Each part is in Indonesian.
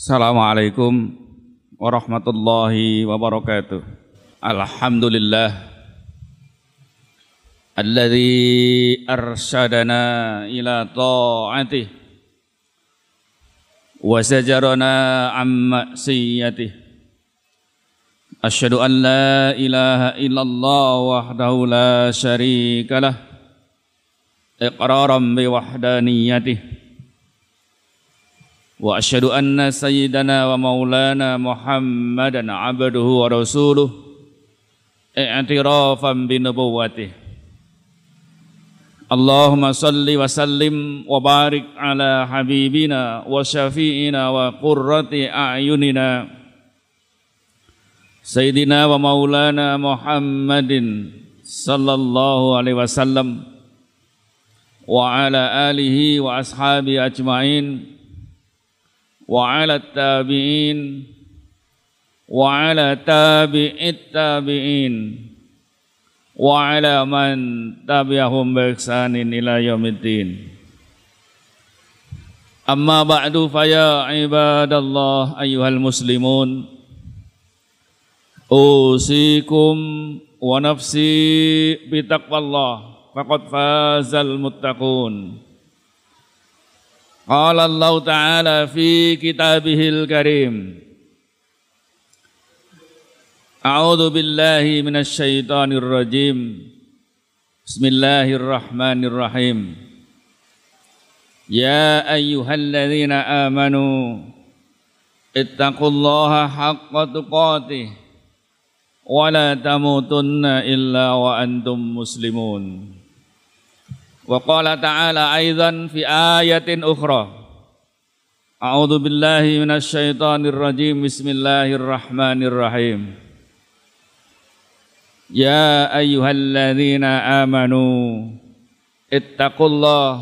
Assalamualaikum warahmatullahi wabarakatuh. Alhamdulillah alladzi arsyadana ila ta'atih wa zajarana an ma'siyatih. Asyhadu an la ilaha illallah wahdahu la syarika lah iqraran bi wahdaniyatih. وأشهد أن سيدنا ومولانا محمدا عبده ورسوله اعترافا بنبوته. اللهم صل وسلم وبارك على حبيبنا وشفيعنا وقرة أعيننا. سيدنا ومولانا محمد صلى الله عليه وسلم. وعلى آله وأصحابه أجمعين. وعلى التابعين وعلى تابع التابعين وعلى من تبعهم بإحسان إلى يوم الدين. أما بعد فيا عباد الله أيها المسلمون أوصيكم ونفسي بتقوى الله فقد فاز المتقون. قال الله تعالى في كتابه الكريم أعوذ بالله من الشيطان الرجيم. بسم الله الرحمن الرحيم. يا أيها الذين آمنوا اتقوا الله حق تقاته ولا تموتن إلا وأنتم مسلمون. وقال تعالى أيضا في آية أخرى. أعوذ بالله من الشيطان الرجيم. بسم الله الرحمن الرحيم. يا أيها الذين آمنوا اتقوا الله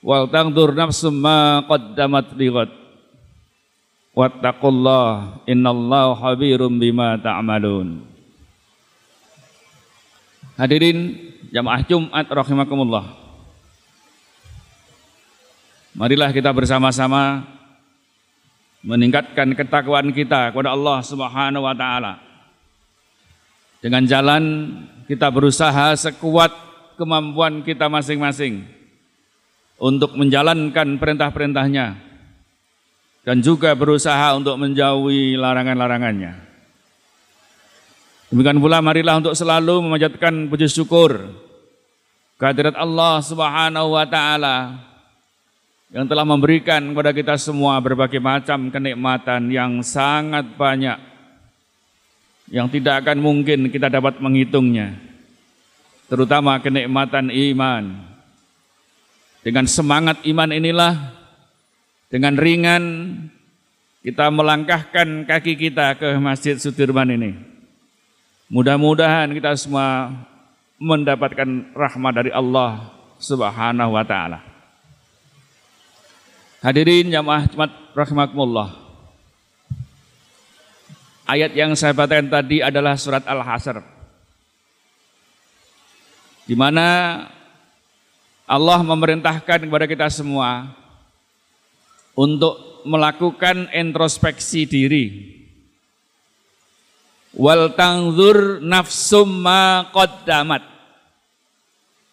ولتنظر نفس ما قدمت لغد. واتقوا الله إن الله خبير بما تعملون. Hadirin jamaah Jumat rahimakumullah. Marilah kita bersama-sama meningkatkan ketakwaan kita kepada Allah Subhanahu wa taala. Dengan jalan kita berusaha sekuat kemampuan kita masing-masing untuk menjalankan perintah-perintahnya dan juga berusaha untuk menjauhi larangan-larangannya. Demikian pula marilah untuk selalu memanjatkan puji syukur kehadirat Allah Subhanahu wa taala yang telah memberikan kepada kita semua berbagai macam kenikmatan yang sangat banyak yang tidak akan mungkin kita dapat menghitungnya terutama kenikmatan iman. Dengan semangat iman inilah dengan ringan kita melangkahkan kaki kita ke Masjid Sudirman ini Mudah-mudahan kita semua mendapatkan rahmat dari Allah Subhanahu wa taala. Hadirin jamaah Jumat rahimakumullah. Ayat yang saya bacakan tadi adalah surat Al-Hasr. Di mana Allah memerintahkan kepada kita semua untuk melakukan introspeksi diri wal tangzur nafsum ma qaddamat.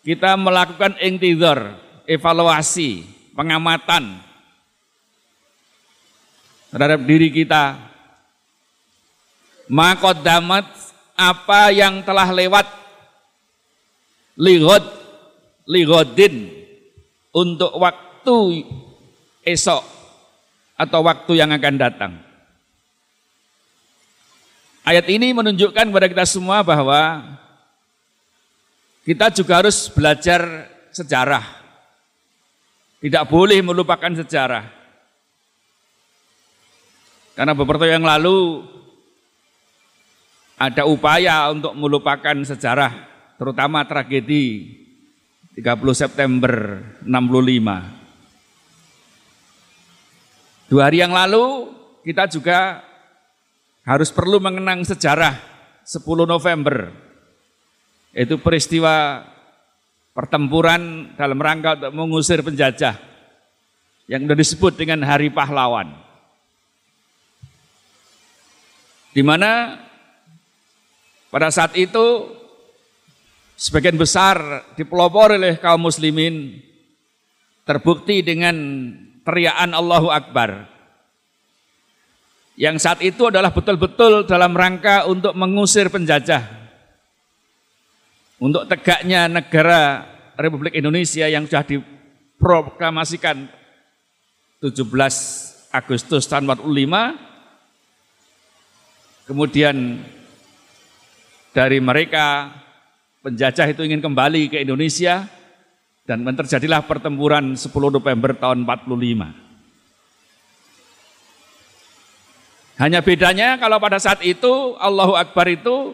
Kita melakukan intizar, evaluasi, pengamatan terhadap diri kita. Ma qaddamat apa yang telah lewat lighod lighodin untuk waktu esok atau waktu yang akan datang. Ayat ini menunjukkan kepada kita semua bahwa kita juga harus belajar sejarah. Tidak boleh melupakan sejarah. Karena beberapa yang lalu ada upaya untuk melupakan sejarah, terutama tragedi 30 September 65. Dua hari yang lalu kita juga harus perlu mengenang sejarah 10 November. Itu peristiwa pertempuran dalam rangka untuk mengusir penjajah yang sudah disebut dengan Hari Pahlawan. Di mana pada saat itu sebagian besar dipelopori oleh kaum muslimin terbukti dengan teriakan Allahu Akbar yang saat itu adalah betul-betul dalam rangka untuk mengusir penjajah. Untuk tegaknya negara Republik Indonesia yang sudah diproklamasikan 17 Agustus tahun 45 kemudian dari mereka penjajah itu ingin kembali ke Indonesia dan terjadilah pertempuran 10 November tahun 45. Hanya bedanya kalau pada saat itu Allahu Akbar itu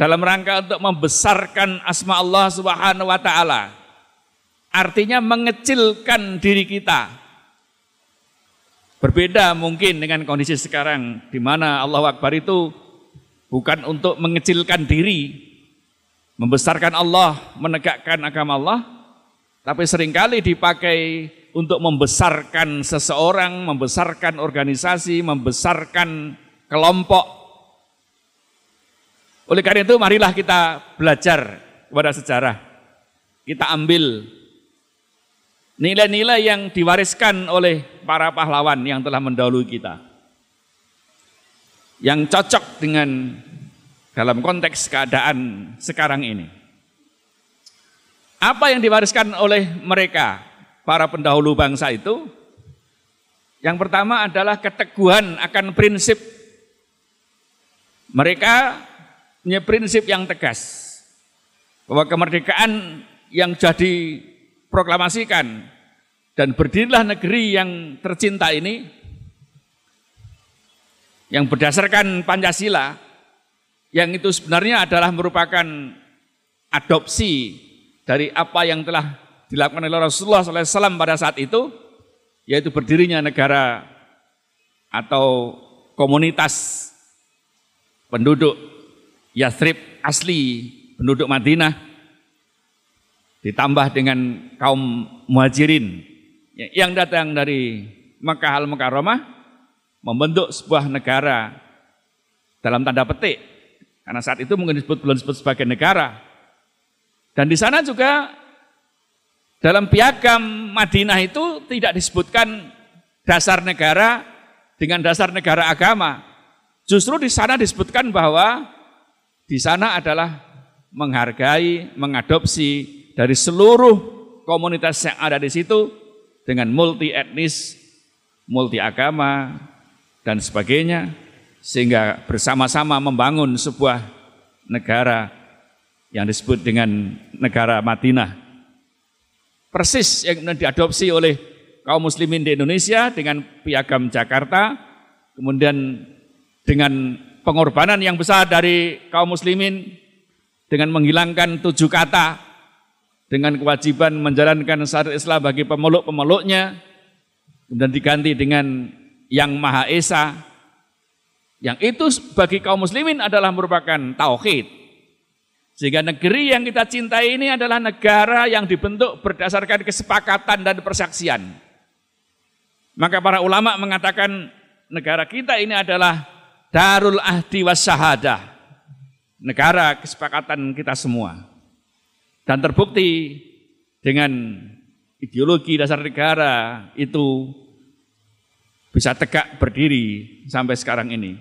dalam rangka untuk membesarkan asma Allah Subhanahu wa taala. Artinya mengecilkan diri kita. Berbeda mungkin dengan kondisi sekarang di mana Allahu Akbar itu bukan untuk mengecilkan diri, membesarkan Allah, menegakkan agama Allah, tapi sering kali dipakai untuk membesarkan seseorang, membesarkan organisasi, membesarkan kelompok. Oleh karena itu marilah kita belajar kepada sejarah. Kita ambil nilai-nilai yang diwariskan oleh para pahlawan yang telah mendahului kita yang cocok dengan dalam konteks keadaan sekarang ini. Apa yang diwariskan oleh mereka, para pendahulu bangsa itu? Yang pertama adalah keteguhan akan prinsip. Mereka punya prinsip yang tegas. Bahwa kemerdekaan yang jadi proklamasikan dan berdirilah negeri yang tercinta ini yang berdasarkan Pancasila yang itu sebenarnya adalah merupakan adopsi dari apa yang telah dilakukan oleh Rasulullah SAW pada saat itu yaitu berdirinya negara atau komunitas penduduk Yathrib asli penduduk Madinah ditambah dengan kaum muhajirin yang datang dari Makkah al-Mukarramah membentuk sebuah negara dalam tanda petik. Karena saat itu mungkin disebut belum disebut sebagai negara. Dan di sana juga dalam piagam Madinah itu tidak disebutkan dasar negara dengan dasar negara agama. Justru di sana disebutkan bahwa di sana adalah menghargai, mengadopsi dari seluruh komunitas yang ada di situ dengan multi etnis, multi agama, dan sebagainya sehingga bersama-sama membangun sebuah negara yang disebut dengan negara Madinah. Persis yang diadopsi oleh kaum muslimin di Indonesia dengan piagam Jakarta, kemudian dengan pengorbanan yang besar dari kaum muslimin dengan menghilangkan tujuh kata dengan kewajiban menjalankan syariat Islam bagi pemeluk-pemeluknya dan diganti dengan yang Maha Esa. Yang itu bagi kaum muslimin adalah merupakan tauhid. Sehingga negeri yang kita cintai ini adalah negara yang dibentuk berdasarkan kesepakatan dan persaksian. Maka para ulama mengatakan negara kita ini adalah darul ahdi was syahadah. Negara kesepakatan kita semua. Dan terbukti dengan ideologi dasar negara itu bisa tegak berdiri sampai sekarang ini.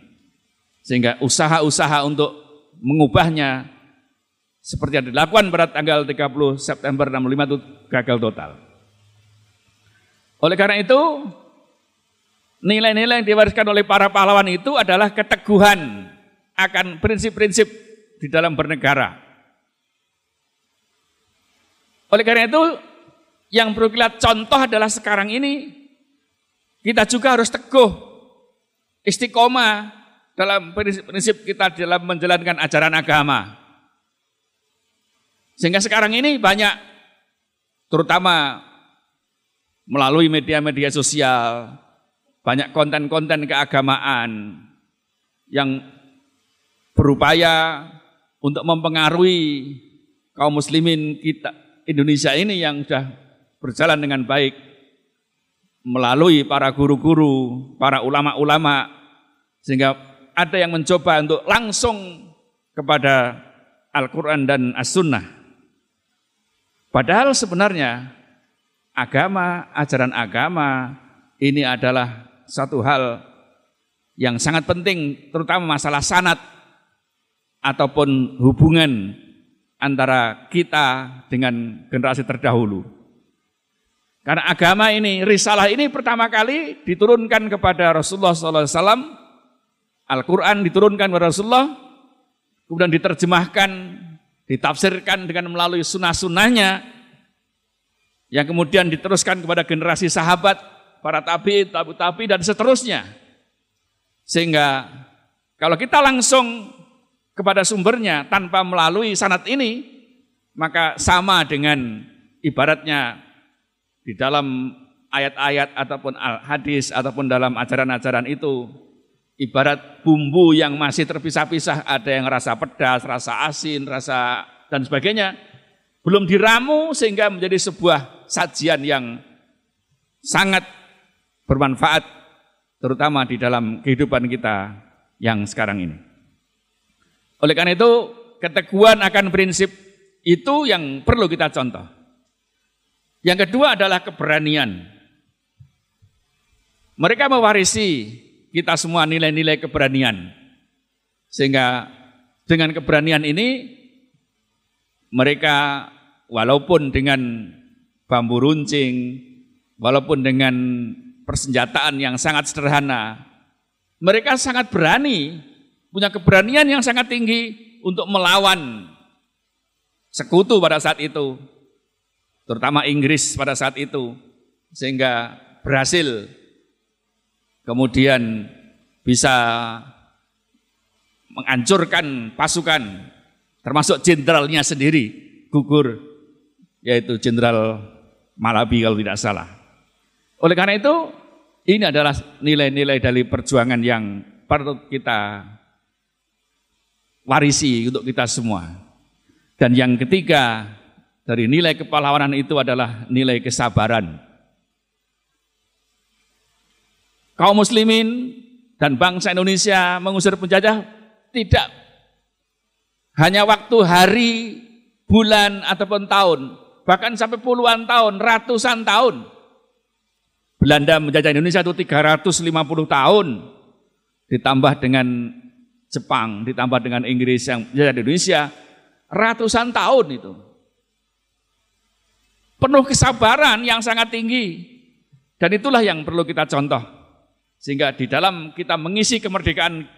Sehingga usaha-usaha untuk mengubahnya seperti yang dilakukan pada tanggal 30 September 65 itu gagal total. Oleh karena itu, nilai-nilai yang diwariskan oleh para pahlawan itu adalah keteguhan akan prinsip-prinsip di dalam bernegara. Oleh karena itu, yang perlu kita contoh adalah sekarang ini kita juga harus teguh istiqomah dalam prinsip kita dalam menjalankan ajaran agama. Sehingga sekarang ini banyak terutama melalui media-media sosial, banyak konten-konten keagamaan yang berupaya untuk mempengaruhi kaum muslimin kita Indonesia ini yang sudah berjalan dengan baik melalui para guru-guru, para ulama-ulama, sehingga ada yang mencoba untuk langsung kepada Al-Quran dan As-Sunnah. Padahal sebenarnya agama, ajaran agama ini adalah satu hal yang sangat penting, terutama masalah sanat ataupun hubungan antara kita dengan generasi terdahulu. Karena agama ini, risalah ini pertama kali diturunkan kepada Rasulullah SAW, Al-Quran diturunkan kepada Rasulullah, kemudian diterjemahkan, ditafsirkan dengan melalui sunnah-sunnahnya, yang kemudian diteruskan kepada generasi sahabat, para tabi, tabu tabi dan seterusnya. Sehingga kalau kita langsung kepada sumbernya tanpa melalui sanat ini, maka sama dengan ibaratnya di dalam ayat-ayat ataupun hadis ataupun dalam ajaran-ajaran itu ibarat bumbu yang masih terpisah-pisah ada yang rasa pedas, rasa asin, rasa dan sebagainya belum diramu sehingga menjadi sebuah sajian yang sangat bermanfaat terutama di dalam kehidupan kita yang sekarang ini. Oleh karena itu keteguhan akan prinsip itu yang perlu kita contoh. Yang kedua adalah keberanian. Mereka mewarisi kita semua nilai-nilai keberanian. Sehingga dengan keberanian ini mereka walaupun dengan bambu runcing, walaupun dengan persenjataan yang sangat sederhana, mereka sangat berani, punya keberanian yang sangat tinggi untuk melawan sekutu pada saat itu terutama Inggris pada saat itu, sehingga berhasil kemudian bisa menghancurkan pasukan, termasuk jenderalnya sendiri gugur, yaitu Jenderal Malabi kalau tidak salah. Oleh karena itu, ini adalah nilai-nilai dari perjuangan yang perlu kita warisi untuk kita semua. Dan yang ketiga, dari nilai kepahlawanan itu adalah nilai kesabaran. Kaum muslimin dan bangsa Indonesia mengusir penjajah tidak hanya waktu hari, bulan ataupun tahun, bahkan sampai puluhan tahun, ratusan tahun. Belanda menjajah Indonesia itu 350 tahun ditambah dengan Jepang, ditambah dengan Inggris yang menjajah Indonesia ratusan tahun itu penuh kesabaran yang sangat tinggi. Dan itulah yang perlu kita contoh. Sehingga di dalam kita mengisi kemerdekaan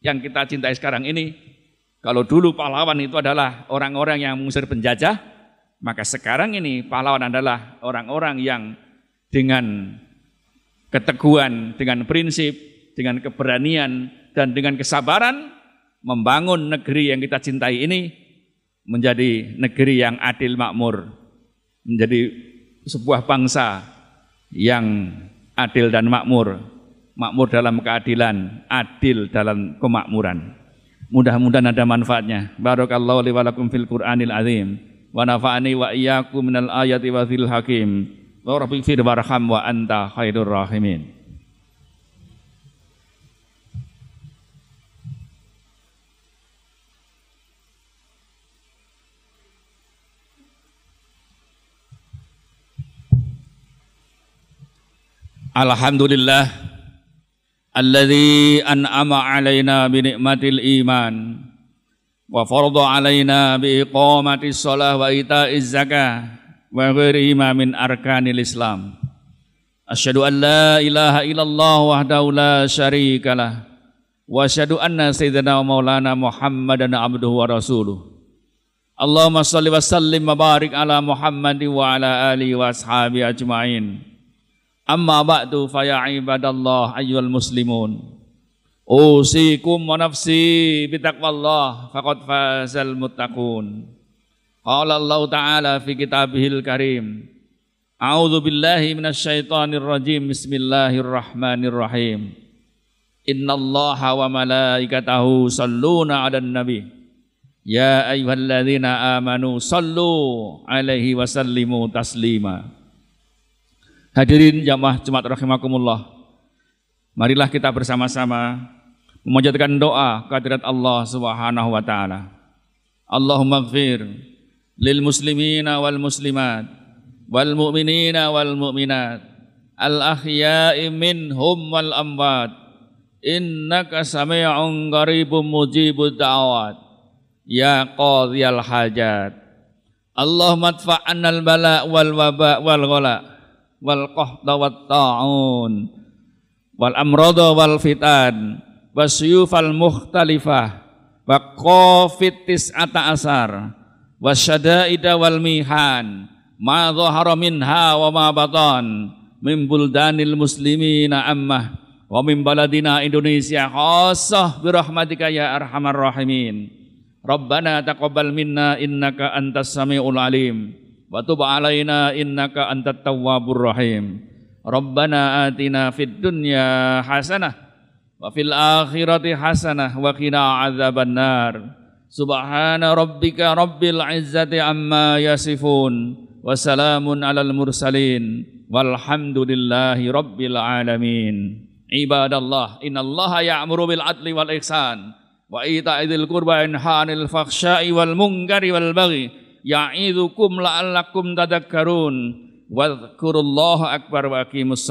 yang kita cintai sekarang ini, kalau dulu pahlawan itu adalah orang-orang yang mengusir penjajah, maka sekarang ini pahlawan adalah orang-orang yang dengan keteguhan, dengan prinsip, dengan keberanian, dan dengan kesabaran membangun negeri yang kita cintai ini menjadi negeri yang adil makmur, menjadi sebuah bangsa yang adil dan makmur, makmur dalam keadilan, adil dalam kemakmuran. Mudah-mudahan ada manfaatnya. Barakallahu li walakum fil Qur'anil azim wa nafa'ani wa iyyakum minal ayati wa fil hakim. Wa fir warham wa anta khairur rahimin. Alhamdulillah alladzi an'ama alaina bi ni'matil iman wa farada alaina bi iqamati shalah wa ita'iz zakah wa ghairihi min arkanil islam asyhadu an la ilaha illallah wahdahu la syarikalah wa asyhadu anna sayyidina wa maulana muhammadan abduhu wa rasuluh Allahumma salli wa sallim wa barik ala Muhammad wa ala alihi wa ashabi ajma'in Amma ba'du fa ya ibadallah ayyuhal muslimun. Usikum wa nafsi bitaqwallah faqad fazal muttaqun. Qala Allah Ta'ala fi kitabihil karim. A'udzu billahi minasyaitonir rajim. Bismillahirrahmanirrahim. Innallaha wa malaikatahu salluna 'alan nabi. Ya ayyuhalladzina amanu sallu alaihi wa sallimu taslima. Hadirin jamaah Jumat rahimakumullah. Marilah kita bersama-sama memanjatkan doa kehadirat Allah Subhanahu wa taala. Allahumma ighfir lil muslimina wal muslimat wal mu'minina wal mu'minat. Al ahya'i minhum wal amwat. Innaka sami'un qaribun mujibud da'awat. Ya qadhiyal hajat. Allahumma adfa'anna al bala wal waba wal ghala wal qahda wat ta'un wal amrada wal fitan wasyufal mukhtalifah wa qafit tis'ata asar wasyadaida wal mihan ma dhahara minha wa ma batan min buldanil muslimina ammah wa min baladina Indonesia khassah bi rahmatika ya arhamar rahimin. Rabbana taqabbal minna innaka antas samiul alim wa tub alaina innaka antat tawwabur rahim. Rabbana atina fid dunya hasanah wa fil akhirati hasanah wa qina adzaban nar. Subhana rabbika rabbil izzati amma yasifun wa salamun alal mursalin walhamdulillahi rabbil alamin. Ibadallah innallaha ya'muru bil adli wal ihsan wa ita'idil qurba inhanil fakhsya'i wal munkari wal baghi ya'idzukum la'allakum tadhakkarun. Wa akbar wa aqimus